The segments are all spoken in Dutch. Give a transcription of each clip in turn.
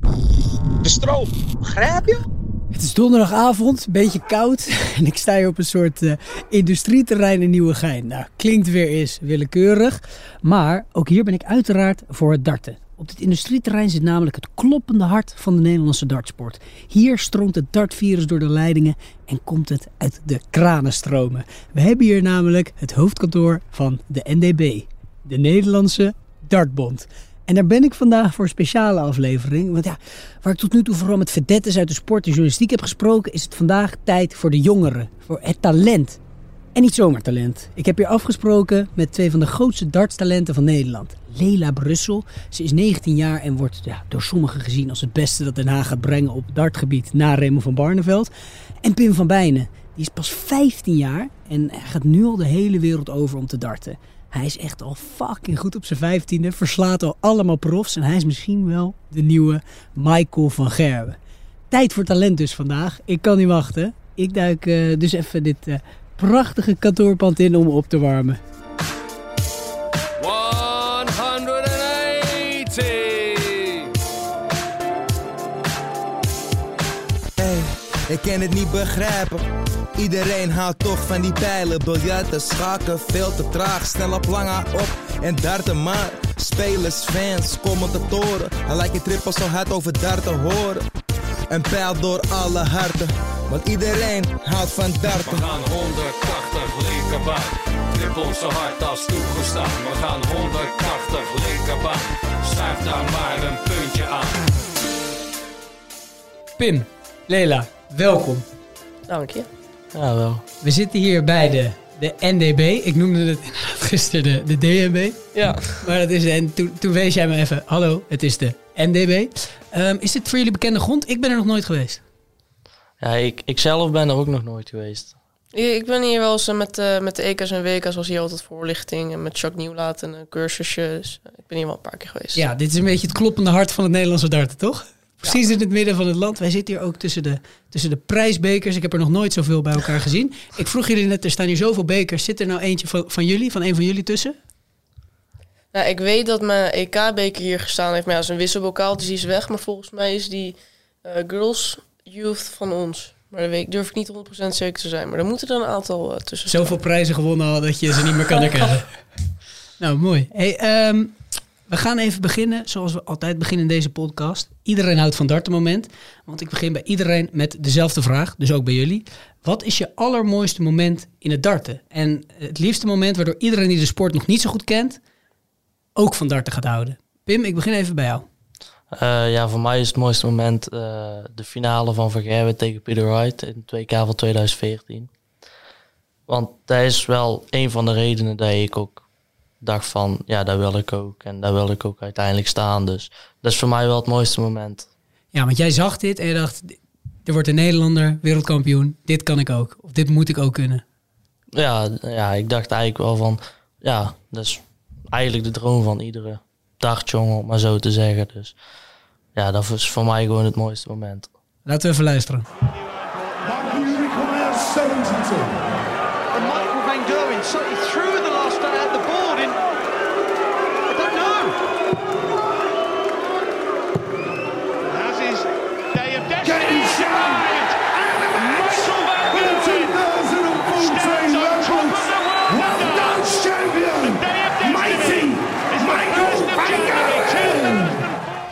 De stroom, begrijp je? Het is donderdagavond, een beetje koud. En ik sta hier op een soort uh, industrieterrein in Nieuwegein. Nou, klinkt weer eens willekeurig. Maar ook hier ben ik uiteraard voor het darten. Op dit industrieterrein zit namelijk het kloppende hart van de Nederlandse dartsport. Hier stroomt het dartvirus door de leidingen en komt het uit de kranenstromen. We hebben hier namelijk het hoofdkantoor van de NDB, de Nederlandse Dartbond. En daar ben ik vandaag voor een speciale aflevering. Want ja, waar ik tot nu toe vooral met vedettes uit de sport en journalistiek heb gesproken, is het vandaag tijd voor de jongeren, voor het talent. En niet zomaar talent. Ik heb hier afgesproken met twee van de grootste dartstalenten van Nederland. Lela Brussel. Ze is 19 jaar en wordt ja, door sommigen gezien als het beste dat Den Haag gaat brengen op dartgebied na Raymond van Barneveld. En Pim van Bijnen. Die is pas 15 jaar en gaat nu al de hele wereld over om te darten. Hij is echt al fucking goed op zijn vijftiende. Verslaat al allemaal profs. En hij is misschien wel de nieuwe Michael van Gerwen. Tijd voor talent dus vandaag. Ik kan niet wachten. Ik duik uh, dus even dit uh, prachtige kantoorpand in om op te warmen. Ik kan het niet begrijpen. Iedereen houdt toch van die pijlen. Biljarten, schaken, veel te traag. Snel op lange op en darten maar. Spelers, fans, commentatoren. Hij lijkt je trippel zo hard over darten horen. Een pijl door alle harten. Want iedereen houdt van darten. We gaan 180 linkerbaan. Trippel zo hard als toegestaan. We gaan 180 linkerbaan. Schuif daar maar een puntje aan. Pim, Lela, welkom. Dank je. Wel. We zitten hier bij de, de NDB. Ik noemde het inderdaad gisteren de, de DNB. Ja. Maar dat is, en toen, toen wees jij me even, hallo, het is de NDB. Um, is dit voor jullie bekende grond? Ik ben er nog nooit geweest. Ja, ik, ik zelf ben er ook nog nooit geweest. Ik ben hier wel eens eh, met, uh, met de EK's en WK's was hier altijd voorlichting. En met Jacques Nieuwlaat en een cursusje. Dus ik ben hier wel een paar keer geweest. Ja, dit is een beetje het kloppende hart van het Nederlandse darten, toch? Precies ja. in het midden van het land. Wij zitten hier ook tussen de, tussen de prijsbekers. Ik heb er nog nooit zoveel bij elkaar gezien. Ik vroeg jullie net, er staan hier zoveel bekers. Zit er nou eentje van, van jullie, van een van jullie tussen? Nou, ik weet dat mijn EK-beker hier gestaan heeft. Maar ja, dat is een wisselbokaal, dus die is weg. Maar volgens mij is die uh, Girls Youth van ons. Maar dat weet, durf ik niet 100% zeker te zijn. Maar er moeten er een aantal uh, tussen. Zoveel prijzen gewonnen al dat je ze niet meer kan herkennen. nou, mooi. Hey, um, we gaan even beginnen zoals we altijd beginnen in deze podcast. Iedereen houdt van dartenmoment. Want ik begin bij iedereen met dezelfde vraag, dus ook bij jullie. Wat is je allermooiste moment in het darten? En het liefste moment waardoor iedereen die de sport nog niet zo goed kent, ook van darten gaat houden. Pim, ik begin even bij jou. Uh, ja, voor mij is het mooiste moment uh, de finale van Vergerwen tegen Peter Wright in 2K van 2014. Want dat is wel een van de redenen dat ik ook dacht van, ja, daar wil ik ook. En daar wil ik ook uiteindelijk staan. Dus dat is voor mij wel het mooiste moment. Ja, want jij zag dit en je dacht, er wordt een Nederlander wereldkampioen. Dit kan ik ook. Of dit moet ik ook kunnen. Ja, ja ik dacht eigenlijk wel van, ja, dat is eigenlijk de droom van iedere dartjongen, om maar zo te zeggen. Dus ja, dat was voor mij gewoon het mooiste moment. Laten we even luisteren.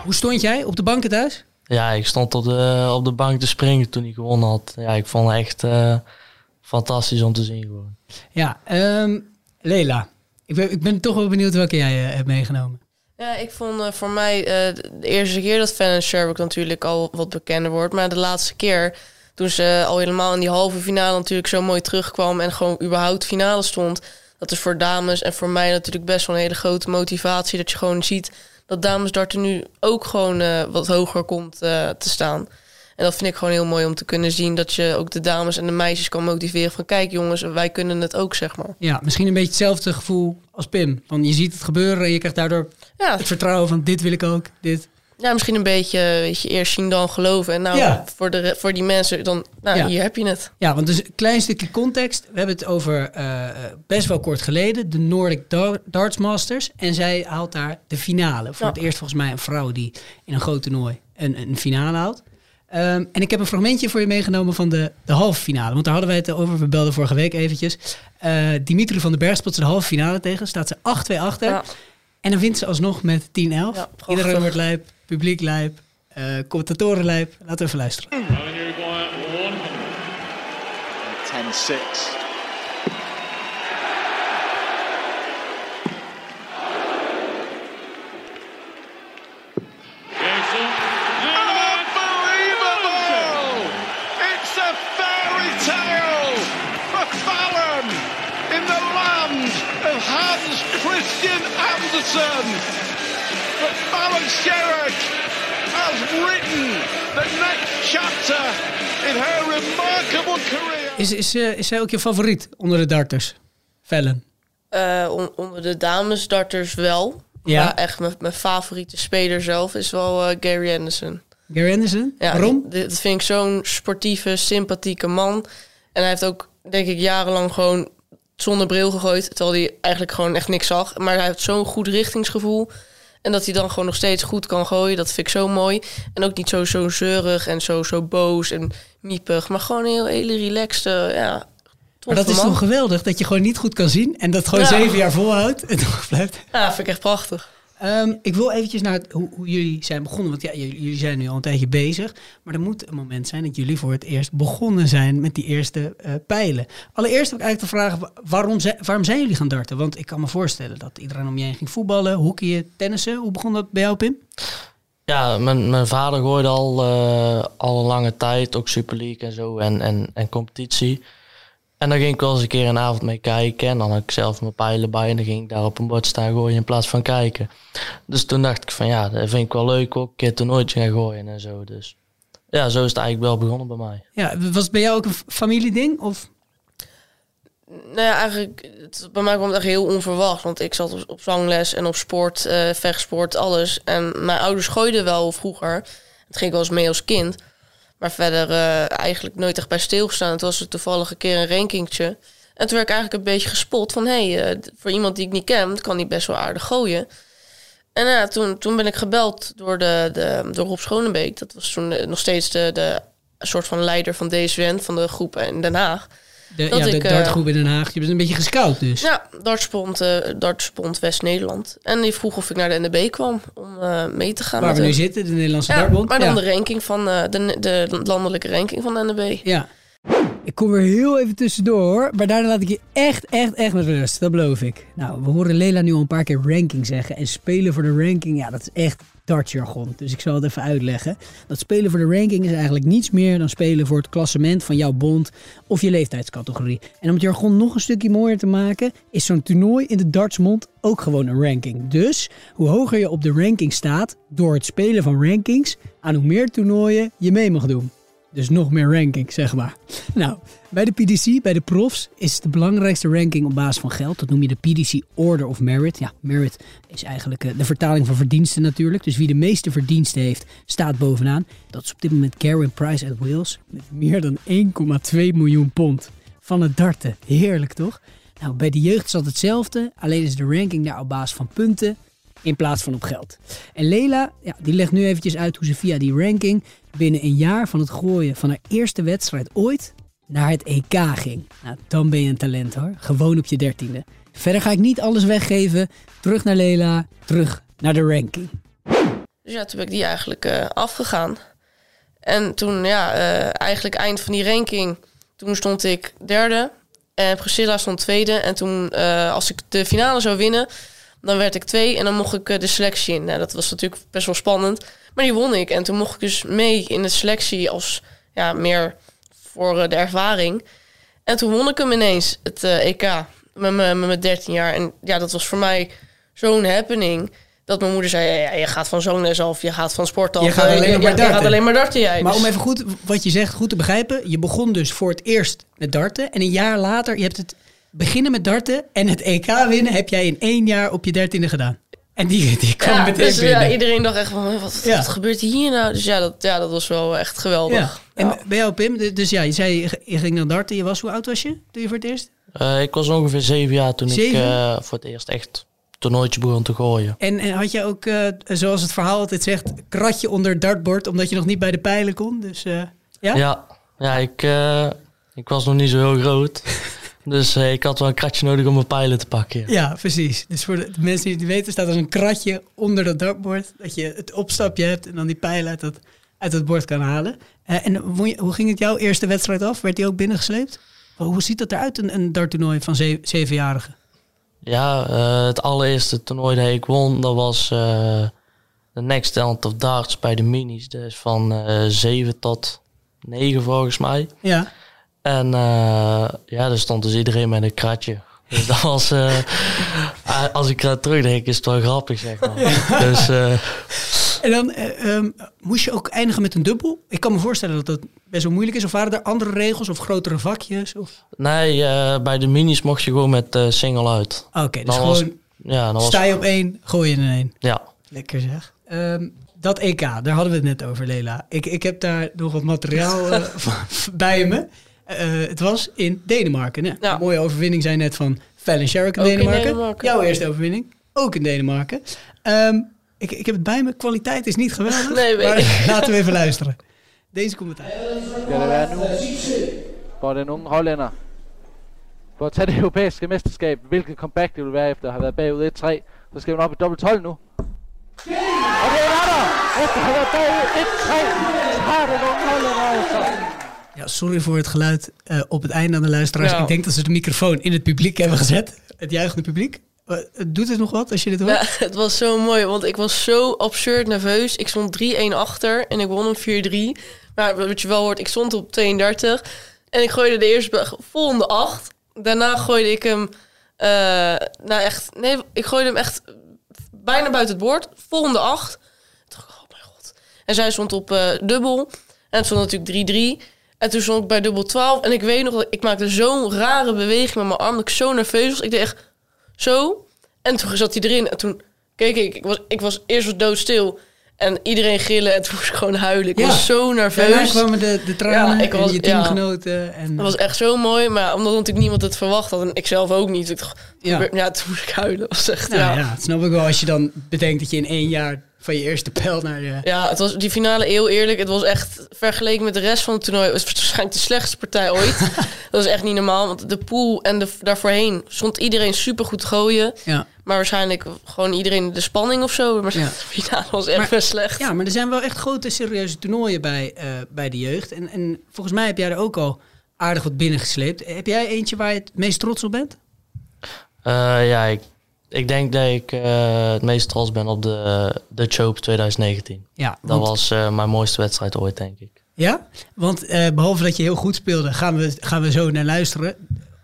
Hoe stond jij op de banken thuis? Ja, ik stond op de, op de bank te springen toen hij gewonnen had. Ja, ik vond het echt eh, fantastisch om te zien gewoon. Ja, ehm Lela. Ik ben, ik ben toch wel benieuwd welke jij eh, hebt meegenomen. Ja, ik vond eh, voor mij eh, de eerste keer dat Fallon Sherbrooke natuurlijk al wat bekender wordt. Maar de laatste keer, toen ze al helemaal in die halve finale natuurlijk zo mooi terugkwam... en gewoon überhaupt finale stond. Dat is voor dames en voor mij natuurlijk best wel een hele grote motivatie. Dat je gewoon ziet dat damesdarten nu ook gewoon eh, wat hoger komt eh, te staan. En dat vind ik gewoon heel mooi om te kunnen zien... dat je ook de dames en de meisjes kan motiveren van... kijk jongens, wij kunnen het ook, zeg maar. Ja, misschien een beetje hetzelfde gevoel als Pim. Van je ziet het gebeuren en je krijgt daardoor Ja, het vertrouwen van dit wil ik ook, dit. Ja, misschien een beetje weet je, eerst zien dan geloven. En nou, Ja. voor, de, voor die mensen, dan, nou, Ja. hier heb je het. Ja, want dus een klein stukje context. We hebben het over eh, best wel kort geleden, de Nordic Dar- Darts Masters. En zij haalt daar de finale. Voor Ja. het eerst volgens mij een vrouw die in een groot toernooi een, een finale haalt. Ehm, en ik heb een fragmentje voor je meegenomen van de, de halve finale. Want daar hadden wij het over. We belden vorige week eventjes. Eh, Dimitri van den Berg speelt ze de halve finale tegen. Staat ze 8-2 achter. En dan wint ze alsnog met 10-11. Ja. Iedereen wordt lijp. Publiek lijp. eh commentatoren lijp. Laten we even luisteren. 10-6. Unbelievable! It's a fairy tale for Fallon in the land of Hans Christian But Fallon Sherrick has written the next chapter in her remarkable career. Is, is, eh, is zij ook je favoriet onder de darters? Fallon. Eh, on- onder de damesdarters wel. Ja. Maar echt mijn, mijn favoriete speler zelf is wel eh, Gary Anderson. Gary Anderson? Ja, Waarom? Dat vind ik zo'n sportieve, sympathieke man. En hij heeft ook, denk ik, jarenlang gewoon zonder bril gegooid. Terwijl hij eigenlijk gewoon echt niks zag. Maar hij heeft zo'n goed richtingsgevoel. En dat hij dan gewoon nog steeds goed kan gooien. Dat vind ik zo mooi. En ook niet zo, zo zeurig en zo, zo boos en miepig. Maar gewoon een heel hele relaxed, ja, Maar dat is toch geweldig dat je gewoon niet goed kan zien en dat gewoon Ja. zeven jaar volhoudt en toch blijft. Ja, vind ik echt prachtig. Ehm, ik wil eventjes naar hoe, hoe jullie zijn begonnen. Want ja, jullie, zijn nu al een tijdje bezig. Maar er moet een moment zijn dat jullie voor het eerst begonnen zijn met die eerste eh, pijlen. Allereerst heb ik eigenlijk vragen, wa- waarom, zijn- waarom zijn jullie gaan darten? Want ik kan me voorstellen dat iedereen om je heen ging voetballen, hockeyen, tennissen. Hoe begon dat bij jou, Pim? Ja, mijn, mijn vader gooide al, eh, al een lange tijd, ook Super League en zo, en, en, en competitie. En dan ging ik wel eens een keer een avond mee kijken. En dan had ik zelf mijn pijlen bij en dan ging ik daar op een bord staan gooien in plaats van kijken. Dus toen dacht ik van ja, dat vind ik wel leuk ook, een keer toernooitje gaan gooien en zo. Dus ja, zo is het eigenlijk wel begonnen bij mij. Ja, was het bij jou ook een familieding? Of? Nou ja, eigenlijk, het, bij mij kwam het echt heel onverwacht. Want ik zat op, op zangles en op sport, eh, vechtsport, alles. En mijn ouders gooiden wel vroeger. Het ging ik wel eens mee als kind. Maar verder eh, eigenlijk nooit echt bij stilgestaan. Het was er toevallig een keer een rankingtje. En toen werd ik eigenlijk een beetje gespot van... hé, hey, eh, voor iemand die ik niet ken, kan die best wel aardig gooien. En toen, toen ben ik gebeld door, de, de, door Rob Schonebeek. Dat was toen eh, nog steeds de, de soort van leider van DSWN, van de groep in Den Haag. De, Dat ja, de ik, eh, dartgroep in Den Haag. Je bent een beetje gescout dus. Ja, Dartspond, eh Dartspond West-Nederland. En die vroeg of ik naar de NDB kwam om eh, mee te gaan. Waar we nu zitten, de Nederlandse Ja, dartbond. maar dan Ja. de ranking van eh, de, de landelijke ranking van de NDB. Ja. Ik kom er heel even tussendoor hoor. Maar daarna laat ik je echt, echt, echt met rust. Dat beloof ik. Nou, we horen Lela nu al een paar keer ranking zeggen. En spelen voor de ranking, ja, dat is echt dartjargon. Dus ik zal het even uitleggen. Dat spelen voor de ranking is eigenlijk niets meer dan spelen voor het klassement van jouw bond of je leeftijdscategorie. En om het jargon nog een stukje mooier te maken, is zo'n toernooi in de dartsmond ook gewoon een ranking. Dus hoe hoger je op de ranking staat door het spelen van rankings, aan hoe meer toernooien je mee mag doen. Dus nog meer ranking, zeg maar. Nou, bij de PDC, bij de profs, is de belangrijkste ranking op basis van geld. Dat noem je de PDC Order of Merit. Ja, merit is eigenlijk eh, de vertaling van verdiensten natuurlijk. Dus wie de meeste verdiensten heeft, staat bovenaan. Dat is op dit moment Garen Price uit Wales. Met meer dan 1,2 miljoen pond. Van het darten. Heerlijk toch? Nou, bij de jeugd is dat hetzelfde. Alleen is de ranking daar op basis van punten in plaats van op geld. En Lela, ja, die legt nu eventjes uit hoe ze via die ranking binnen een jaar van het gooien van haar eerste wedstrijd ooit naar het EK ging. Nou, dan ben je een talent hoor. Gewoon op je dertiende. Verder ga ik niet alles weggeven. Terug naar Lela, terug naar de ranking. Dus ja, toen ben ik die eigenlijk eh, afgegaan. En toen, ja, eh, eigenlijk eind van die ranking, toen stond ik derde. En Priscilla stond tweede. En toen, eh, als ik de finale zou winnen, dan werd ik twee. En dan mocht ik eh, de selectie in. Nou, dat was natuurlijk best wel spannend. Maar die won ik. En toen mocht ik dus mee in de selectie als, ja, meer voor eh, de ervaring. En toen won ik hem ineens, het eh, EK, met mijn met mijn 13 jaar. En ja, dat was voor mij zo'n happening. Dat mijn moeder zei, ja, je gaat van zangles af, je gaat van sport af. Je gaat alleen ja, maar je gaat darten. alleen maar darten jij. Maar Dus- om even goed, wat je zegt, goed te begrijpen. Je begon dus voor het eerst met darten. En een jaar later, je hebt het beginnen met darten en het EK winnen heb jij in één jaar op je dertiende gedaan. En die, die kwam ja, meteen dus, binnen. ja, iedereen dacht echt van, wat, Ja. wat gebeurt hier nou? Dus ja dat, ja, dat was wel echt geweldig. Ja. En bij jou, Pim, dus ja, je zei je- ging naar darten. Je was, hoe oud was je toen je voor het eerst? Eh, ik was ongeveer zeven jaar toen Zeven? ik eh, voor het eerst echt toernooitje begon te gooien. En, en had je ook, eh, zoals het verhaal altijd zegt, kratje onder het dartbord, omdat je nog niet bij de pijlen kon? Dus eh, ja? Ja, ja ik, eh, ik was nog niet zo heel groot. dus eh, ik had wel een kratje nodig om mijn pijlen te pakken. ja. Ja, precies. Dus voor de, de mensen die het niet weten, staat er een kratje onder dat dartbord. Dat je het opstapje hebt en dan die pijlen uit dat, uit dat bord kan halen. Eh, en hoe ging het jouw eerste wedstrijd af? Werd die ook binnengesleept? Hoe ziet dat eruit, een, een darttoernooi van ze- zevenjarigen? Ja, eh, het allereerste toernooi dat ik won, dat was de Next Talent of Darts bij de minis. Dus van eh 7 tot 9 volgens mij. Ja. En eh, ja, daar stond dus iedereen met een kratje. Dus dat was, eh, als ik eraan terugdenk, is het wel grappig, zeg maar. Dus eh, En dan eh, ehm, moest je ook eindigen met een dubbel. Ik kan me voorstellen dat dat best wel moeilijk is. Of waren er andere regels of grotere vakjes? Of... nee, eh, bij de minis mocht je gewoon met eh, single uit. Oké, dus Dan was- gewoon ja, dan was, sta je op één, gooi je in één. Ja, Lekker zeg. Ehm, dat EK, daar hadden we het net over, Lela. Ik, ik heb daar nog wat materiaal bij me. Eh, het was in Denemarken. Hè? Een mooie overwinning zijn net van Fallon Sherrick in Ook in Denemarken. Denemarken. Jouw eerste overwinning, ook in Denemarken. Ehm, ik, ik heb het bij me. Kwaliteit is niet geweldig. Nee, maar ik. laten we even luisteren. Deze commentaar. Skal det være nu for den unge hollænder for at tage det europæiske mesterskab, hvilket comeback det vil være efter at have været bagud 1-3, så skal man op i dobbelt 12 nu. Og det er der! Efter at have været bagud 1-3, så har den unge hollænder altså Ja, sorry voor het geluid eh, op het einde aan de luisteraars. Ja. Ik denk dat ze de microfoon in het publiek hebben gezet. Het juichende publiek. Eh, doet het nog wat als je dit hoort? Ja, het was zo mooi, want ik was zo absurd nerveus. Ik stond 3-1 achter en ik won hem 4-3. Maar wat je wel hoort, ik stond op 32 en ik gooide de eerste volgende 8. Daarna gooide ik hem, eh, nou echt, nee, ik gooide hem echt bijna buiten het bord. Volgende 8. Toen dacht ik, oh mijn god. En zij stond op dubbel en het stond natuurlijk 3-3. En toen stond ik bij dubbel 12 en ik weet nog, dat ik maakte zo'n rare beweging met mijn arm dat ik zo nerveus was. Ik deed echt zo. En toen zat hij erin. En toen keek ik. Ik was, ik was eerst doodstil. En iedereen gillen. En toen moest ik gewoon huilen. Ik Ja. was zo Daarna nerveus. kwamen de, de tranen Ja, ik was- en je ja. teamgenoten. En, Dat was echt zo mooi. Maar omdat natuurlijk niemand het verwacht had. En ik zelf ook niet. Ik dacht, Ja. ja. ja, toen moest ik huilen. Was echt, Nou ja. ja. dat snap ik wel. Als je dan bedenkt dat je in één jaar van je eerste pijl naar je... Ja, het was die finale heel eerlijk. Het was echt vergeleken met de rest van het toernooi. Het was waarschijnlijk de slechtste partij ooit. dat was echt niet normaal. Want de pool en de, daarvoorheen stond iedereen super goed gooien. Ja. Maar waarschijnlijk gewoon iedereen de spanning of zo. Maar Ja. de finale was echt Maar- best slecht. Ja, maar er zijn wel echt grote, serieuze toernooien bij, eh, bij de jeugd. En, en volgens mij heb jij er ook al aardig wat binnengesleept. Heb jij eentje waar je het meest trots op bent? Eh, ja ik, ik denk dat ik eh, het meest trots ben op de Dutch Open 2019. Ja, Dat want- was eh, mijn mooiste wedstrijd ooit, denk ik. Ja, want eh, behalve dat je heel goed speelde, gaan we, gaan we zo naar luisteren.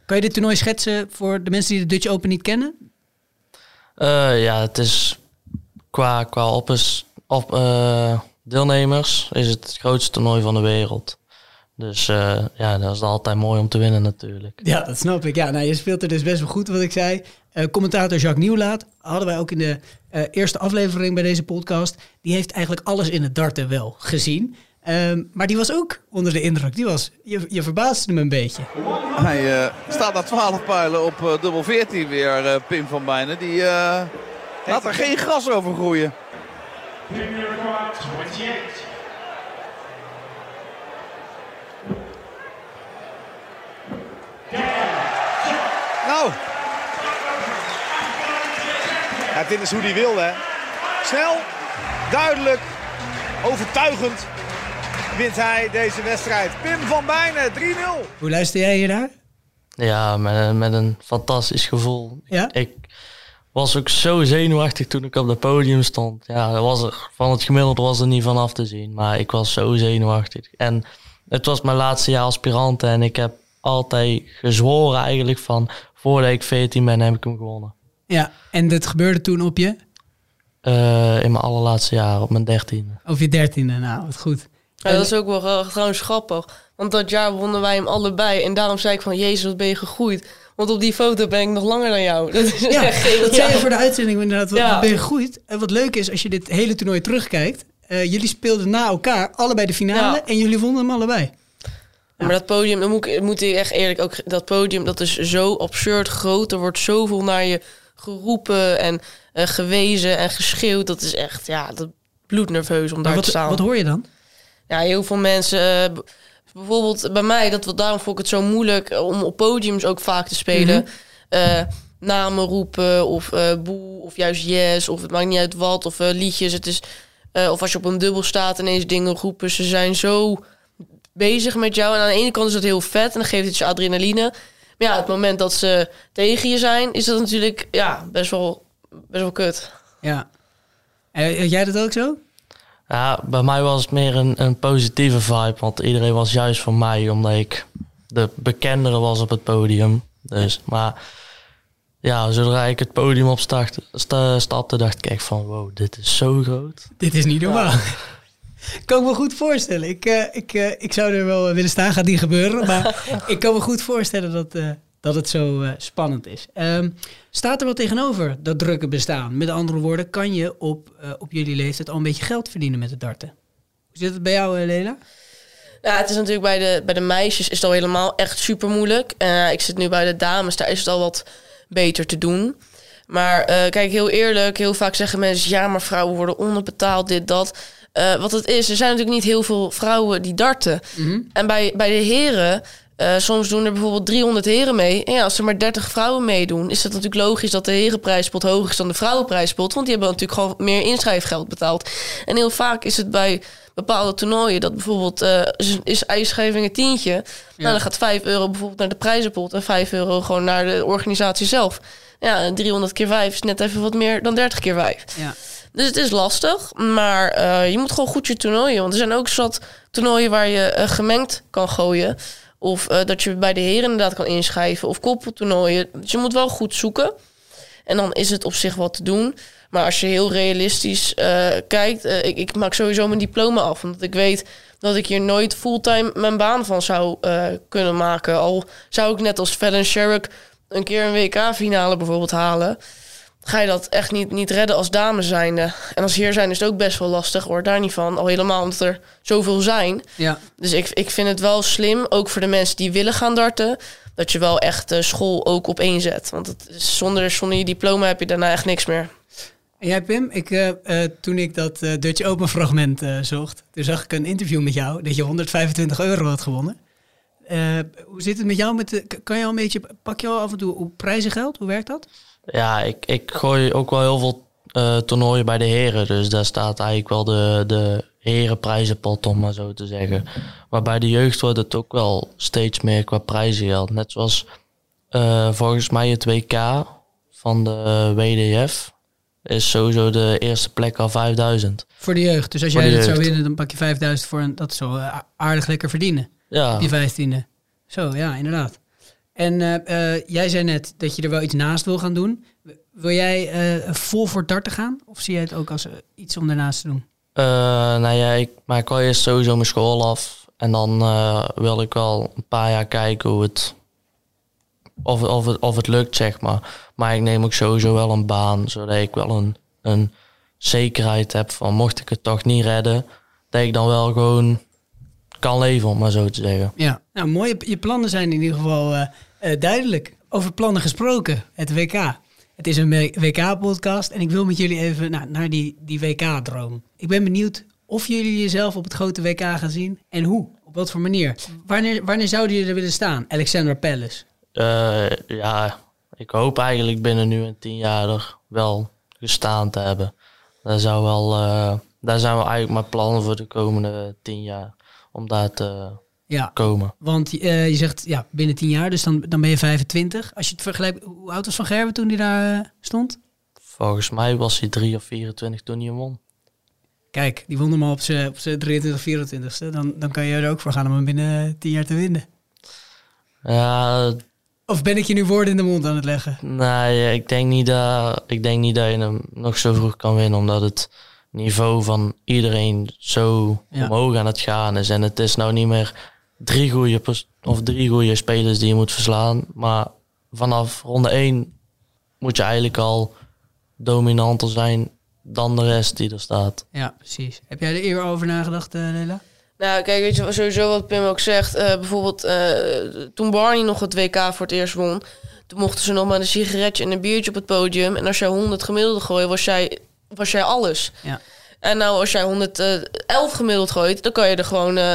Kan je dit toernooi schetsen voor de mensen die de Dutch Open niet kennen? Ja, het is qua, qua oppers, op, deelnemers is het het grootste toernooi van de wereld. Dus ja, dat is altijd mooi om te winnen natuurlijk. Ja, dat snap ik. Ja, nou, je speelt er dus best wel goed, wat ik zei. Eh, commentator Jacques Nieuwlaat hadden wij ook in de eh, eerste aflevering bij deze podcast. Die heeft eigenlijk alles in het darten wel gezien. Ehm, maar die was ook onder de indruk. Die was, je, je verbaasde hem een beetje. Hij eh, staat na 12 pijlen op eh, dubbel 14 weer, eh, Pim van Bijnen. Die eh, laat er geen gras over groeien. Nou. Ja, dit is hoe hij wilde. Hè. Snel, duidelijk, overtuigend. wint hij deze wedstrijd. Pim van Bijnen, 3-0. Hoe luister jij hier naar? Ja, met, met een fantastisch gevoel. Ja? Ik was ook zo zenuwachtig toen ik op het podium stond. Ja, dat was er, van het gemiddelde was er niet van af te zien. Maar ik was zo zenuwachtig. En het was mijn laatste jaar aspirant. En ik heb altijd gezworen eigenlijk van... voordat ik 14 ben, heb ik hem gewonnen. Ja, en dat gebeurde toen op je? Uh, in mijn allerlaatste jaar, op mijn dertiende. Of je dertiende, nou, wat goed. Ja, dat is ook wel uh, trouwens grappig. Want dat jaar wonnen wij hem allebei. En daarom zei ik van, jezus, wat ben je gegroeid. Want op die foto ben ik nog langer dan jou. Dat is ja, echt dat zei je voor de uitzending inderdaad. Wat, ja. ben je gegroeid. En wat leuk is, als je dit hele toernooi terugkijkt. Uh, jullie speelden na elkaar allebei de finale. Ja. En jullie wonnen hem allebei. Maar dat podium, dan moet ik, moet ik echt eerlijk ook... Dat podium, dat is zo absurd groot. Er wordt zoveel naar je geroepen en uh, gewezen en geschreeuwd. Dat is echt, ja, dat bloednerveus om daar wat, te staan. Wat hoor je dan? Ja, heel veel mensen... Uh, bijvoorbeeld bij mij, dat, daarom vond ik het zo moeilijk om op podiums ook vaak te spelen. Mm -hmm. uh, namen roepen of boe of juist yes of het maakt niet uit wat of liedjes. Het is, of als je op een dubbel staat ineens dingen roepen. Ze zijn zo bezig met jou. En aan de ene kant is dat heel vet en dan geeft het je adrenaline. Maar ja, het moment dat ze tegen je zijn, is dat natuurlijk ja, best, wel, best wel kut. Ja. En jij dat ook zo? Ja, bij mij was het meer een, een positieve vibe. Want iedereen was juist voor mij, omdat ik de bekendere was op het podium. Dus, maar ja, zodra ik het podium op start, stapte, dacht ik echt van... Wow, dit is zo groot. Dit is niet normaal. Ja. kan ik me goed voorstellen. Ik, uh, ik, uh, ik zou er wel willen staan, gaat niet gebeuren. Maar ik kan me goed voorstellen dat, uh, dat het zo spannend is. Um, staat er wel tegenover dat drukke bestaan? Met andere woorden, kan je op, op jullie leeftijd al een beetje geld verdienen met het darten? Hoe zit het bij jou, Lela? Ja, het is natuurlijk bij de, bij de meisjes is het al helemaal echt super moeilijk. ik zit nu bij de dames, daar is het al wat beter te doen. Maar kijk, heel eerlijk, heel vaak zeggen mensen... ja, maar vrouwen worden onderbetaald, dit, dat... Uh, wat het is, er zijn natuurlijk niet heel veel vrouwen die darten. Mhm. Mm -hmm. En bij, bij de heren, uh, soms doen er bijvoorbeeld 300 heren mee. En ja, als er maar 30 vrouwen meedoen, is het natuurlijk logisch dat de herenprijspot hoger is dan de vrouwenprijspot. Want die hebben natuurlijk gewoon meer inschrijfgeld betaald. En heel vaak is het bij bepaalde toernooien dat bijvoorbeeld uh, is, is ijsschrijving een tientje. Ja. Nou, dan gaat 5 euro bijvoorbeeld naar de prijzenpot en 5 euro gewoon naar de organisatie zelf. Ja, 300 keer 5 is net even wat meer dan 30 keer 5. Ja. Dus het is lastig, maar uh, je moet gewoon goed je toernooien. Want er zijn ook zat toernooien waar je uh, gemengd kan gooien. Of uh, dat je bij de heren inderdaad kan inschrijven. Of koppeltoernooien. Dus je moet wel goed zoeken. En dan is het op zich wat te doen. Maar als je heel realistisch kijkt... Ik, ik, maak sowieso mijn diploma af. Omdat ik weet dat ik hier nooit fulltime mijn baan van zou kunnen maken. Al zou ik net als Fallon Sherrick een keer een WK-finale bijvoorbeeld halen ga je dat echt niet, niet redden als dame zijnde. En als heer zijn is het ook best wel lastig, hoor, daar niet van. Al helemaal omdat er zoveel zijn. Ja. Dus ik, ik vind het wel slim, ook voor de mensen die willen gaan darten... dat je wel echt uh, school ook op één zet. Want het is, zonder, zonder je diploma heb je daarna echt niks meer. En jij Pim, ik, uh, uh, toen ik dat uh, Dutch Open fragment zocht... toen zag ik een interview met jou dat je 125 euro had gewonnen. Hoe zit het met jou? Met de, kan je al een beetje, pak je al af en toe op prijzengeld? Hoe werkt dat? Ja, ik, ik gooi ook wel heel veel uh, toernooien bij de heren. Dus daar staat eigenlijk wel de, de herenprijzenpot, om maar zo te zeggen. Maar bij de jeugd wordt het ook wel steeds meer qua prijzengeld. Net zoals uh, volgens mij het WK van de WDF is sowieso de eerste plek al 5000. Voor de jeugd. Dus als jij het zou winnen, dan pak je 5000 voor een... Dat is zo aardig lekker verdienen. Ja. Die vijftiende. Zo, ja, inderdaad. En uh, uh, jij zei net dat je er wel iets naast wil gaan doen. Wil jij uh, vol voor darten gaan? Of zie jij het ook als iets om daarnaast te doen? nou ja, ik maak wel eerst sowieso mijn school af. En dan wil ik wel een paar jaar kijken hoe het of, of, het... of het lukt, zeg maar. Maar ik neem ook sowieso wel een baan. Zodat ik wel een, een zekerheid heb van mocht ik het toch niet redden... dat ik dan wel gewoon kan leven, om maar zo te zeggen. Ja, nou mooi. Je plannen zijn in ieder geval uh, uh, duidelijk. Over plannen gesproken, het WK. Het is een WK-podcast en ik wil met jullie even nou, naar die, die WK-droom. Ik ben benieuwd of jullie jezelf op het grote WK gaan zien en hoe. Op wat voor manier. Wanneer, wanneer zouden jullie er willen staan? Alexandra Palace. Uh, ja, ik hoop eigenlijk binnen nu een tien jaar er wel gestaan te hebben. Daar, zou wel, daar zijn we eigenlijk maar plannen voor de komende tien jaar om daar te Ja. komen. Want eh, je zegt ja, binnen tien jaar, dus dan, dan ben je 25. Als je het vergelijkt, hoe oud was Van Gerwen toen hij daar eh, stond? Volgens mij was hij 3 of 24 toen hij hem won. Kijk, die won hem al op zijn op zijn 23, 24ste. Dan, dan kan je er ook voor gaan om hem binnen tien jaar te winnen. Ja, Of ben ik je nu woorden in de mond aan het leggen? nee, ik denk, niet dat, ik denk niet dat je hem nog zo vroeg kan winnen, omdat het niveau van iedereen zo Ja. omhoog aan het gaan is. En het is nou niet meer drie goede, of drie goede spelers die je moet verslaan, maar vanaf ronde 1 moet je eigenlijk al dominanter zijn dan de rest die er staat. Ja, precies. Heb jij er eerder over nagedacht, eh Lela? Nou, kijk, weet je, sowieso wat Pim ook zegt. eh, bijvoorbeeld eh, toen Barney nog het WK voor het eerst won... toen mochten ze nog maar een sigaretje en een biertje op het podium. En als jij 100 gemiddelde gooit, was jij, was jij alles. Ja. En nou, als jij 111 gemiddeld gooit... dan kan je er gewoon, eh,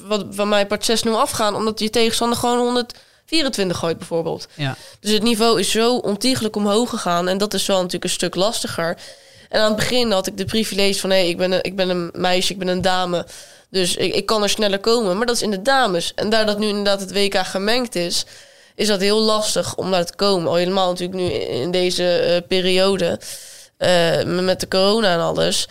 wat van mij part 6-0 afgaan... omdat je tegenstander gewoon 124 gooit bijvoorbeeld. Ja. Dus het niveau is zo ontiegelijk omhoog gegaan. En dat is wel natuurlijk een stuk lastiger. En aan het begin had ik de privilege van... hé, hey, ik, ben een, ik ben een meisje, ik ben een dame. Dus ik, ik kan er sneller komen. Maar dat is in de dames. En daar dat nu inderdaad het WK gemengd is... is dat heel lastig om daar te komen. Al helemaal natuurlijk nu in deze eh, periode... eh, met de corona en alles...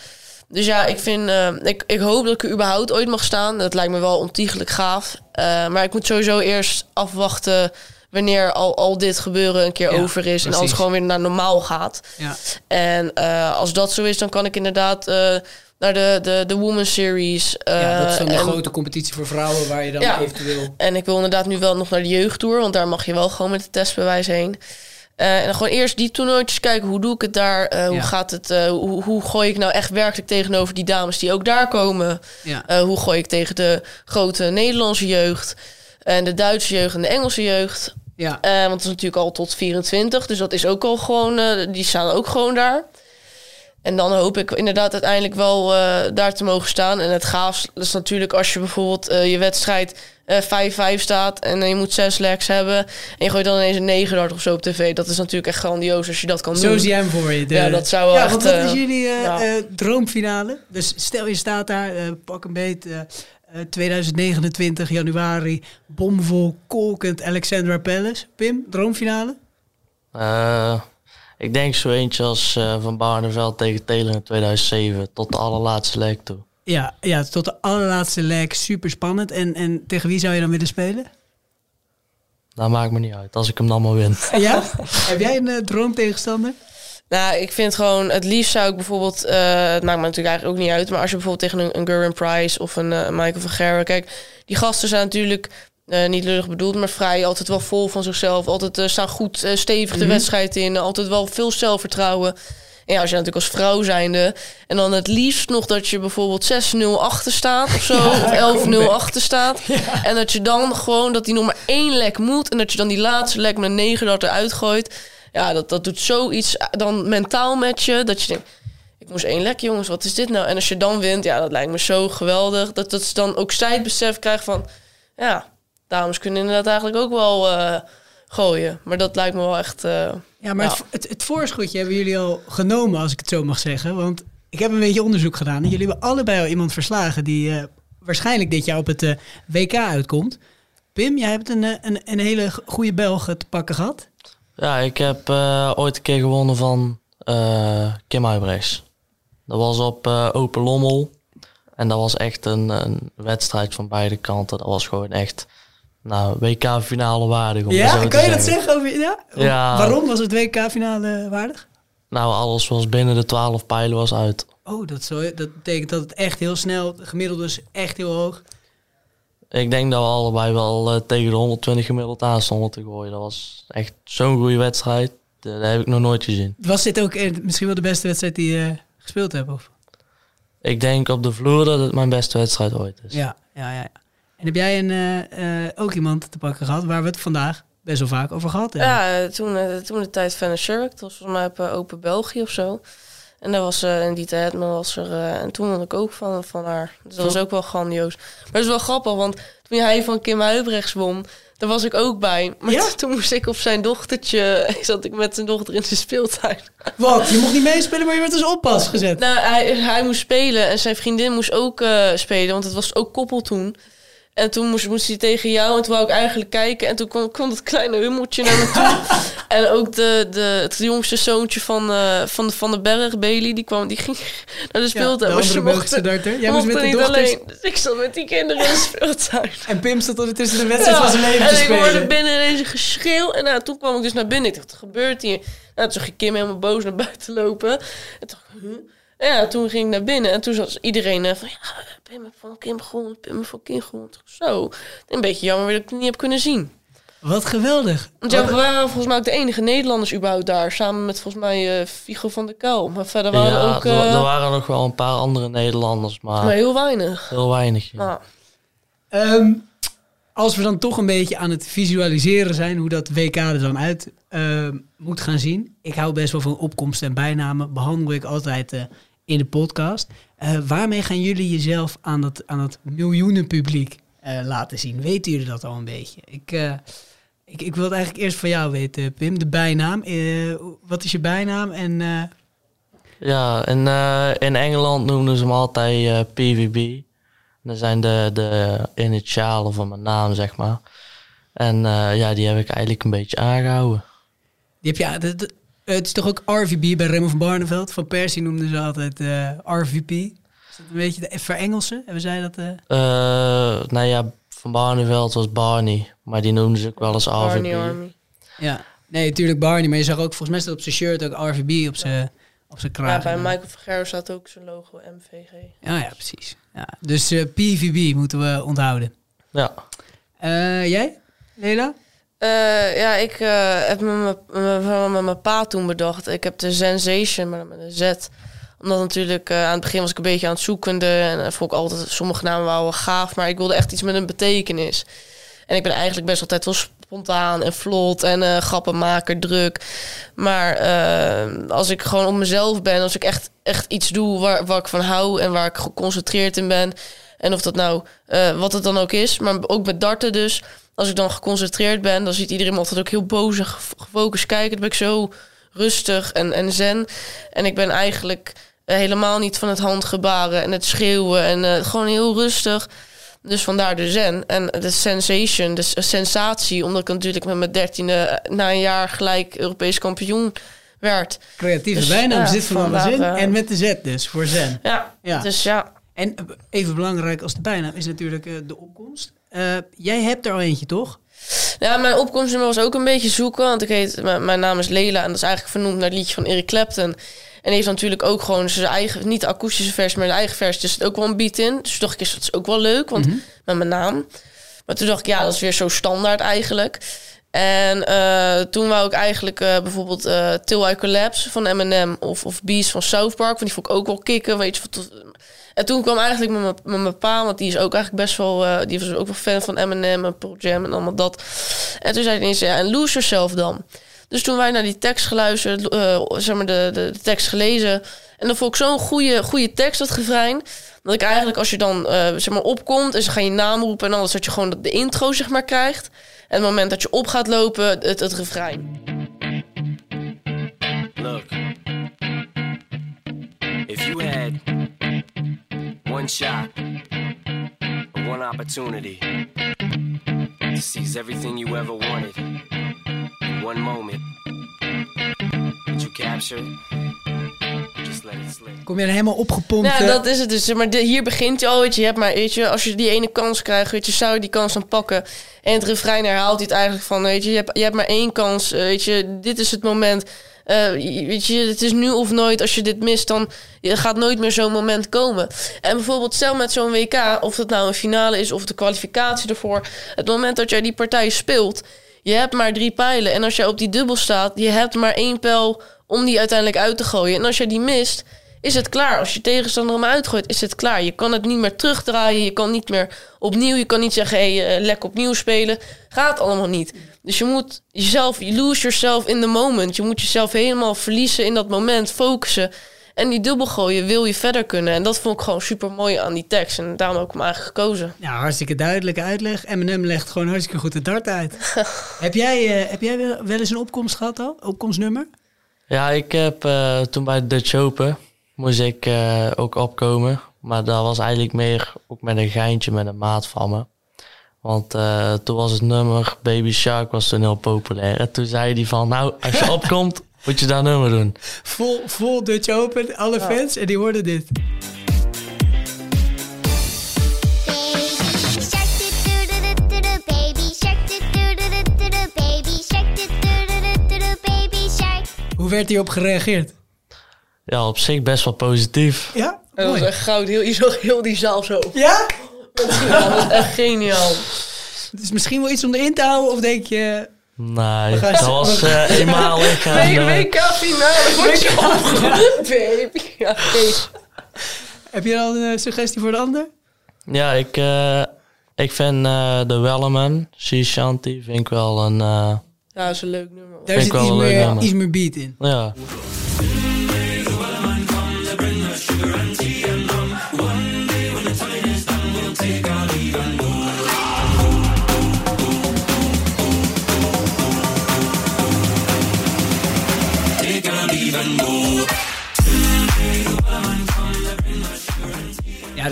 Dus ja, ik, vind, eh, ik, ik hoop dat ik er überhaupt ooit mag staan. Dat lijkt me wel ontiegelijk gaaf. Eh, maar ik moet sowieso eerst afwachten wanneer al, al dit gebeuren een keer Ja, over is. En alles gewoon weer naar normaal gaat. Ja. En als dat zo is, dan kan ik inderdaad naar de, de, de Women's Series. ja, dat is dan de eh, en- grote competitie voor vrouwen waar je dan Ja. eventueel... en ik wil inderdaad nu wel nog naar de jeugdtour, want daar mag je wel gewoon met het testbewijs heen. Eh, en dan gewoon eerst die toernooitjes kijken, hoe doe ik het daar? Eh, hoe Ja. gaat het? eh, hoe, hoe gooi ik nou echt werkelijk tegenover die dames die ook daar komen? Ja. Hoe gooi ik tegen de grote Nederlandse jeugd? En de Duitse jeugd en de Engelse jeugd. Ja. Want het is natuurlijk al tot 24, dus dat is ook al gewoon, die staan ook gewoon daar. En dan hoop ik inderdaad uiteindelijk wel eh, daar te mogen staan. En het gaafst is natuurlijk als je bijvoorbeeld eh, je wedstrijd eh 5-5 staat en je moet zes legs hebben. En je gooit dan ineens een 9 dart of zo op tv. Dat is natuurlijk echt grandioos als je dat kan doen. Zo zie jij hem voor je. De- Ja, dat zou wel Ja, echt, want wat eh, is jullie eh, ja. eh, droomfinale? Dus stel je staat daar, eh, pak een beet, eh, eh, 2029 januari, bomvol, kolkend Alexandra Palace. Pim, droomfinale? Eh, ik denk zo eentje als eh, Van Barneveld tegen Taylor in 2007 tot de allerlaatste leg toe. Ja, ja, tot de allerlaatste leg, super spannend. En, en tegen wie zou je dan willen spelen? Dat maakt me niet uit, als ik hem dan maar win. Ja? Heb jij een eh, droomtegenstander? Nou, ik vind gewoon, het liefst zou ik bijvoorbeeld, eh, het maakt me natuurlijk eigenlijk ook niet uit, maar als je bijvoorbeeld tegen een, een Gurren Price of een Michael van Gerwen, kijk, die gasten zijn natuurlijk eh, niet lullig bedoeld, maar vrij, altijd wel vol van zichzelf, altijd eh, staan goed eh, stevig de Mhm. wedstrijd in, altijd wel veel zelfvertrouwen. En ja, als je natuurlijk als vrouw zijnde en dan het liefst nog dat je bijvoorbeeld 6-0 achter staat of zo, Ja, of 11-0 kom mee. achter staat. En dat je dan gewoon, dat die nog maar één lek moet en dat je dan die laatste lek met een 9 dat eruit gooit. Ja, dat, dat doet zoiets dan mentaal met je. Dat je denkt, ik moest één lek, jongens, wat is dit nou? En als je dan wint, ja, dat lijkt me zo geweldig. Dat, dat ze dan ook zij het besef krijgt van... Ja, dames kunnen inderdaad eigenlijk ook wel eh, gooien. Maar dat lijkt me wel echt... eh, Ja, maar Het, het, het voorschotje hebben jullie al genomen, als ik het zo mag zeggen. Want ik heb een beetje onderzoek gedaan. En jullie hebben allebei al iemand verslagen die eh, waarschijnlijk dit jaar op het WK uitkomt. Pim, jij hebt een, een, een hele goede Belg te pakken gehad. Ja, ik heb eh, ooit een keer gewonnen van eh, Kim Huibrechts. Dat was op eh, Open Lommel. En dat was echt een, een wedstrijd van beide kanten. Dat was gewoon echt nou, WK-finale waardig. Om Ja, kan je dat zeggen over ja? Ja. Waarom was het WK-finale waardig? Nou, alles was binnen de 12 pijlen was uit. Oh, dat, zo, dat betekent dat het echt heel snel, gemiddeld dus echt heel hoog. Ik denk dat we allebei wel eh, tegen de 120 gemiddeld aan stonden te gooien. Dat was echt zo'n goede wedstrijd. Eh, Dat heb ik nog nooit gezien. Was dit ook eh, misschien wel de beste wedstrijd die je gespeeld hebt? Of? Ik denk op de vloer dat het mijn beste wedstrijd ooit is. Ja, ja, ja. Ja. En heb jij een, eh, eh, ook iemand te pakken gehad waar we het vandaag best wel vaak over gehad hebben? Ja, toen, eh, toen de tijd Van Shirk. Dat was volgens mij op Open België of zo. En daar was uh, Dieter Hetman was er. en toen won ik ook van, van haar. Dus dat was ook wel grandioos. Maar het is wel grappig, want toen hij van Kim Huibrechts won... daar was ik ook bij. Maar toen moest ik op zijn dochtertje... zat ik met zijn dochter in de speeltuin. Wat? Je mocht niet meespelen, maar je werd als oppas gezet. Nou, hij, hij moest spelen en zijn vriendin moest ook spelen, want het was ook koppel toen. En toen moest, moest hij tegen jou en toen wou ik eigenlijk kijken. En toen kwam, kwam dat kleine hummeltje naar me toe. en ook de, de, het jongste zoontje van, eh, van, de, van de Berg, Bailey, die, kwam, die ging naar de speeltuin. de maar ze andere Belgische darter. Jij moest met de niet dochters- alleen. Dus ik zat met die kinderen in de speeltuin. En Pim stond ondertussen de wedstrijd Ja, van zijn leven en te ik hoorde spelen. binnen ineens een geschreeuw. En nou, toen kwam ik dus naar binnen. Ik dacht, wat gebeurt hier? Nou, toen zag ik Kim helemaal boos naar buiten lopen. En toen dacht ik, huh? En ja, toen ging ik naar binnen. En toen zat iedereen eh, van, ja, Pim van Kim gewonnen. Pim van Kim gewonnen. Zo. Een beetje jammer dat ik het niet heb kunnen zien. Wat geweldig. Want ja, we waren volgens mij ook de enige Nederlanders überhaupt daar. Samen met volgens mij eh Figo van der Kuil. Maar verder waren ja, er ook... er, eh, er waren nog wel een paar andere Nederlanders, maar, maar heel weinig. heel weinig. ja. Ah. Ehm, als we dan toch een beetje aan het visualiseren zijn hoe dat WK er dan uit ehm, moet gaan zien. Ik hou best wel van opkomsten en bijnamen. Behandel ik altijd eh, in de podcast. Eh, waarmee gaan jullie jezelf aan dat, aan dat miljoenen publiek eh, laten zien? Weten jullie dat al een beetje? Ik, eh, ik, ik wil het eigenlijk eerst van jou weten, Pim. De bijnaam. Wat is je bijnaam? En Ja, en eh, in Engeland noemden ze hem altijd PVB. Dat zijn de, de initialen van mijn naam, zeg maar. En ja, die heb ik eigenlijk een beetje aangehouden. Die heb je, het is toch ook RVB bij Raymond van Barneveld? Van Persie noemden ze altijd eh, RVP. Is dat een beetje de verengelsen? Hebben zij dat? eh? Eh nou ja, van Barneveld was Barney. Maar die noemden ze ook wel eens Barney RVB. Army. Ja. Nee, natuurlijk Barney. Maar je zag ook, volgens mij staat op zijn shirt ook RVB op zijn, op zijn Ja, kraag. bij Michael Verger staat ook zijn logo MVG. Ja, ja, precies. Ja. Dus eh, PVB moeten we onthouden. Ja. Eh, jij, Lela? Eh, ja, ik eh, heb met mijn- pa toen bedacht. Ik heb de Sensation, met een Z. Omdat natuurlijk eh, aan het begin was ik een beetje aan het zoekende. En vond ik altijd, sommige namen wel gaaf. Maar ik wilde echt iets met een betekenis. En ik ben eigenlijk best altijd wel spontaan en vlot en eh grappenmaker, druk. Maar als ik gewoon op mezelf ben, als ik echt, echt iets doe waar, waar ik van hou en waar ik geconcentreerd in ben. En of dat nou, wat het dan ook is, maar ook met darten dus. Als ik dan geconcentreerd ben, dan ziet iedereen me altijd ook heel boos en gef- gefocust kijken. Dan ben ik zo rustig en, en zen. En ik ben eigenlijk eh, helemaal niet van het handgebaren en het schreeuwen. En eh, gewoon heel rustig. Dus vandaar de zen. En de sensation, de sensatie. Omdat ik natuurlijk met mijn dertiende eh, na een jaar gelijk Europees kampioen werd. Creatieve Dus, bijnaam ja, zit van alle vandaar, zin. eh, En met de Z dus, voor Zen. Ja, Ja. dus ja. En even belangrijk als de bijnaam is natuurlijk de opkomst. Eh, jij hebt er al eentje, toch? Ja, mijn opkomstnummer was ook een beetje zoeken. Want ik heet, mijn, mijn naam is Lela en dat is eigenlijk vernoemd naar het liedje van Eric Clapton. En heeft natuurlijk ook gewoon zijn eigen, niet de akoestische versie, maar de eigen versie. Dus er zit ook wel een beat in. Dus dacht ik, is dat is ook wel leuk, want met mijn naam. Maar toen dacht ik, ja, dat is weer zo standaard eigenlijk. En eh, toen wou ik eigenlijk eh, bijvoorbeeld eh Till I Collapse van Eminem of, of Beast van South Park. Want die vond ik ook wel kicken, weet je. wat- En toen kwam eigenlijk mijn, pa, want die is ook eigenlijk best wel... eh, die was ook wel fan van Eminem en Pearl Jam en allemaal dat. En toen zei hij ineens, ja, en Lose Yourself dan. Dus toen wij naar die tekst geluisterd, eh, zeg maar de, de, tekst gelezen... En dan vond ik zo'n goede, goede tekst, dat refrein... dat ik eigenlijk als je dan eh, zeg maar opkomt... en ze gaan je naam roepen en alles... dat je gewoon de intro zeg maar krijgt... en het moment dat je op gaat lopen, het, het refrein. One shot, one opportunity to seize everything you ever wanted in one moment, would you capture it? Or Just let it slip. Kom je er helemaal opgepompt? Ja, eh, dat is het dus. Maar de- hier begint je al, weet je, je hebt maar, weet je, als je die ene kans krijgt, weet je, zou je die kans dan pakken. En het refrein herhaalt hij het eigenlijk van, weet je, je hebt, je hebt maar één kans, eh, weet je, dit is het moment. Eh, weet je, het is nu of nooit. Als je dit mist, dan gaat nooit meer zo'n moment komen. En bijvoorbeeld, stel met zo'n WK, of het nou een finale is of de kwalificatie ervoor. Het moment dat jij die partij speelt, je hebt maar drie pijlen. En als jij op die dubbel staat, je hebt maar één pijl om die uiteindelijk uit te gooien. En als jij die mist, is het klaar. Als je tegenstander hem uitgooit, is het klaar. Je kan het niet meer terugdraaien. Je kan niet meer opnieuw. Je kan niet zeggen, hé, hey, eh, lekker opnieuw spelen. Gaat allemaal niet. Dus je moet jezelf, you lose yourself in the moment. Je moet jezelf helemaal verliezen in dat moment, focussen. En die dubbel gooien wil je verder kunnen. En dat vond ik gewoon super mooi aan die tekst. En daarom heb ik hem eigenlijk gekozen. Ja, hartstikke duidelijke uitleg. Eminem legt gewoon hartstikke goed de dart uit. heb jij, eh, heb jij wel- wel eens een opkomst gehad al? Opkomstnummer? Ja, ik heb eh, toen bij de Dutch Open moest ik eh, ook opkomen. Maar dat was eigenlijk meer ook met een geintje met een maat van me. Want eh, toen was het nummer Baby Shark was toen heel populair. En toen zei hij van, nou, als je opkomt, moet je dat nummer doen. Vol, vol Dutch Open, alle fans. En die hoorden dit. Hoe werd hierop gereageerd? Ja, op zich best wel positief. Ja? En dat was echt goud. Heel, je zag heel die zaal zo. Ja? Dat was echt geniaal. Het is misschien wel iets om erin te houden, of denk je... Nee, dat was eh, eenmalig. en, Nee, WK-finale je. Baby. Ja, Kees. Heb je al een suggestie voor de ander? Ja, ik, eh, ik vind eh de Wellerman, Sea Shanty, vind ik wel een... eh, Ja, dat is een leuk nummer. Daar zit ik wel iets meer, iets meer beat in. ja.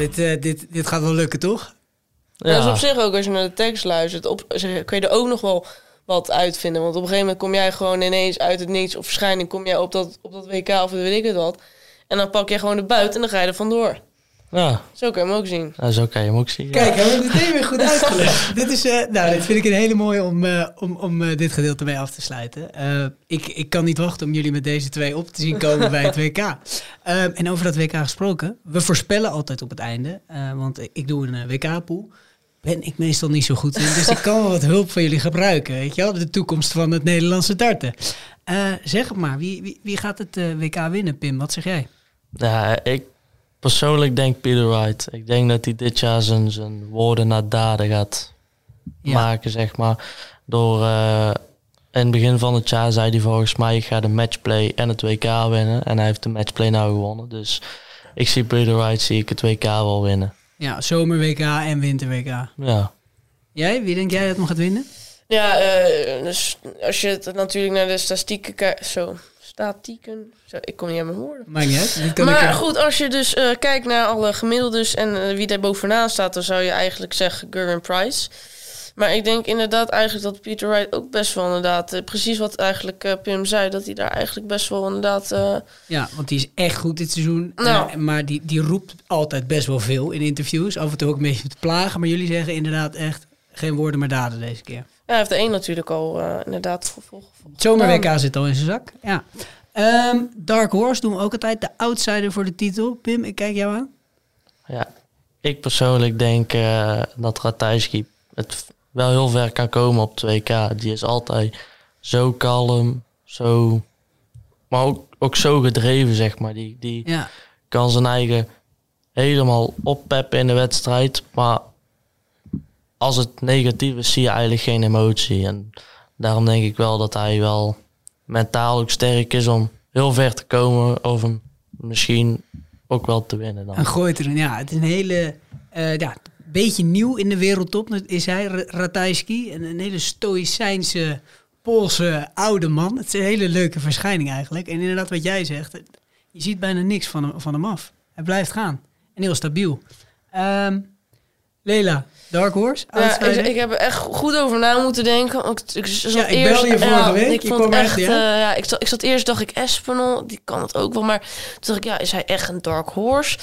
Dit, eh, dit, dit gaat wel lukken, toch? Dat is op zich ook, als je naar de tekst luistert, op, zeg- kun je er ook nog wel wat uitvinden. Want op een gegeven moment kom jij gewoon ineens uit het niets... of verschijning kom jij op dat, op dat WK of weet ik het wat. En dan pak je gewoon de buit en dan ga je er vandoor. Ja, Zo kan je hem ook zien. nou, zo kan je hem ook zien. ja. Kijk, hebben we het meteen weer goed uitgelegd. dit, is, eh, nou, dit vind ik een hele mooie om, eh, om, om eh, dit gedeelte mee af te sluiten. Eh, ik, ik kan niet wachten om jullie met deze twee op te zien komen bij het WK. En over dat WK gesproken, we voorspellen altijd op het einde. eh, want ik doe een WK-pool. Ben ik meestal niet zo goed in. Dus ik kan wel wat hulp van jullie gebruiken. Weet je wel? De toekomst van het Nederlandse darten. Eh, zeg het maar, wie, wie, wie gaat het eh, WK winnen, Pim? Wat zeg jij? Ja, ik persoonlijk denk Peter Wright. Ik denk dat hij dit jaar zijn, zijn woorden naar daden gaat Ja. maken, zeg maar. Door, eh, in het begin van het jaar zei hij volgens mij, ik ga de matchplay en het WK winnen. En hij heeft de matchplay nou gewonnen. Dus ik zie Peter Wright, zie ik het WK wel winnen. Ja, zomer-WK en winter-WK. Ja. Jij, wie denk jij dat hem gaat winnen? Ja, eh, dus als je het natuurlijk naar de statistieken kijkt... Zo, statieken... Zo, ik kom niet aan mijn woorden. Maakt niet uit. Dit kan maar ik, eh, goed, als je dus eh, kijkt naar alle gemiddeldes en eh, wie daar bovenaan staat, dan zou je eigenlijk zeggen Gerwin Price. Maar ik denk inderdaad eigenlijk dat Peter Wright ook best wel inderdaad, precies wat eigenlijk Pim zei, dat hij daar eigenlijk best wel inderdaad... Ja, want die is echt goed dit seizoen. Nou. Maar die, die roept altijd best wel veel in interviews. Af en toe ook een beetje te plagen. Maar jullie zeggen inderdaad echt geen woorden maar daden deze keer. ja, hij heeft de één natuurlijk al inderdaad gevolgd. Het zomer-WK zit al in zijn zak. Ja. Ehm, Dark Horse doen we ook altijd. De outsider voor de titel. Pim, ik kijk jou aan. Ja, ik persoonlijk denk eh, dat Ratajski het wel heel ver kan komen op 2K. Die is altijd zo kalm, zo... Maar ook, ook zo gedreven, zeg maar. Die, die Ja. kan zijn eigen helemaal oppeppen in de wedstrijd. Maar als het negatief is, zie je eigenlijk geen emotie. En daarom denk ik wel dat hij wel mentaal ook sterk is om heel ver te komen. Of hem misschien ook wel te winnen dan. En gooit er een, ja, het is een hele, eh, ja, beetje nieuw in de wereldtop is hij, Ratajski. Een, een hele stoïcijnse, Poolse oude man. Het is een hele leuke verschijning eigenlijk. En inderdaad wat jij zegt, je ziet bijna niks van hem, van hem af. Hij blijft gaan. En heel stabiel. Ehm Lela, Dark Horse? Ja, ik, heb er echt goed over na moeten denken. Ik, ik, zat Ja, ik eerst, belde je vorige ja, week, Ik je vond kwam echt, ja? eh, ja, ik, zat, ik zat eerst, dacht ik, Espinol, die kan het ook wel. Maar toen dacht ik, ja, is hij echt een dark horse?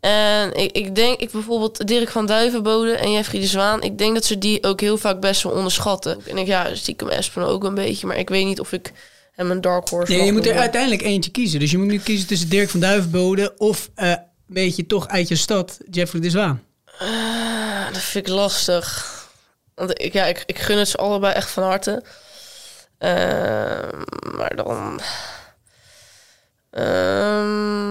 En ik, ik denk, ik bijvoorbeeld Dirk van Duivenbode en Jeffrey de Zwaan, ik denk dat ze die ook heel vaak best wel onderschatten. En ik, ja, stiekem Espinol ook een beetje, maar ik weet niet of ik hem een dark horse Nee, je moet er uiteindelijk eentje kiezen. Dus je moet nu kiezen tussen Dirk van Duivenbode of eh, een beetje toch uit je stad, Jeffrey de Zwaan. Ah, dat vind ik lastig. Want ik, ja, ik, ik gun het ze allebei echt van harte. Ehm, maar dan... Ehm,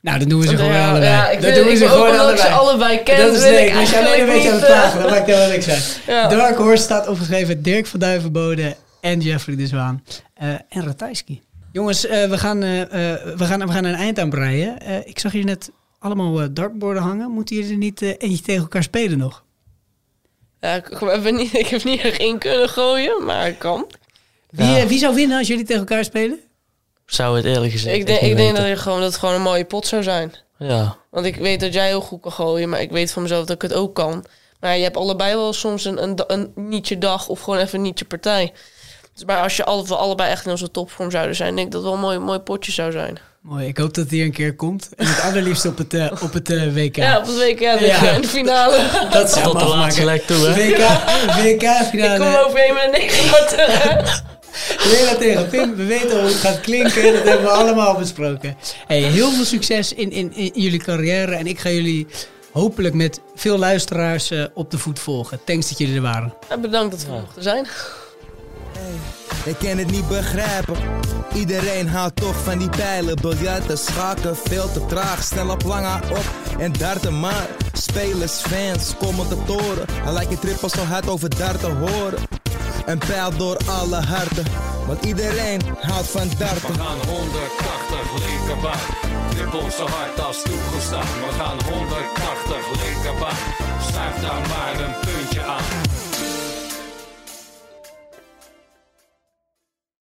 Nou, dan doen we ze gewoon ja, allebei. Ja, ik dan vind, doen we ze gewoon ze allebei. ken, Dat is leuk. ik Als je alleen een beetje aan het niet, eh, dan maakt dat wel niks uit. Ja. Dark Horse staat opgeschreven Dirk van Duivenbode en Jeffrey de Zwaan. Eh, en Ratajski. Jongens, eh, we, gaan, eh, eh, we, gaan, we gaan een eind aan breien. Eh, ik zag jullie net allemaal eh, dartborden hangen. Moeten jullie er niet eh, eentje tegen elkaar spelen nog? Ja, ik, we hebben niet, ik heb niet echt in kunnen gooien, maar ik kan. Wie, Ja. eh, wie zou winnen als jullie tegen elkaar spelen? Zou het eerlijk gezegd Ik, denk- ik denk dat, het gewoon, dat het gewoon een mooie pot zou zijn. Ja. Want ik weet dat jij heel goed kan gooien, maar ik weet van mezelf dat ik het ook kan. Maar je hebt allebei wel soms een, een, een nietje dag of gewoon even een nietje partij. Dus maar als je alle, allebei echt in onze topvorm zouden zijn, denk ik dat het wel een mooi, mooi potje zou zijn. Mooi, ik hoop dat hier een keer komt. En het allerliefst op het, eh, op het eh, WK. Ja, op het WK ja, Ja. in de finale. Dat zou Tot de laatste leg toe, hè? WK, WK-finale. Ik kom overheen met een 9 maar terug. Lela tegen Pim, we weten hoe het gaat klinken. Dat hebben we allemaal besproken. Hey, heel veel succes in, in, in jullie carrière. En ik ga jullie hopelijk met veel luisteraars eh, op de voet volgen. Thanks dat jullie er waren. Ja, bedankt dat we mochten zijn. Ik kan het niet begrijpen. Iedereen houdt toch van die pijlen. Biljarten, schaken, veel te traag. Snel op lange op en darten maar. Spelers, fans, commentatoren. Hij lijkt je trippel zo hard over darten horen. Een pijl door alle harten. Want iedereen houdt van darten. We gaan 180 linkerbaan. Trippel zo hard als toegestaan. We gaan 180 linkerbaan. Schuif daar maar een puntje aan.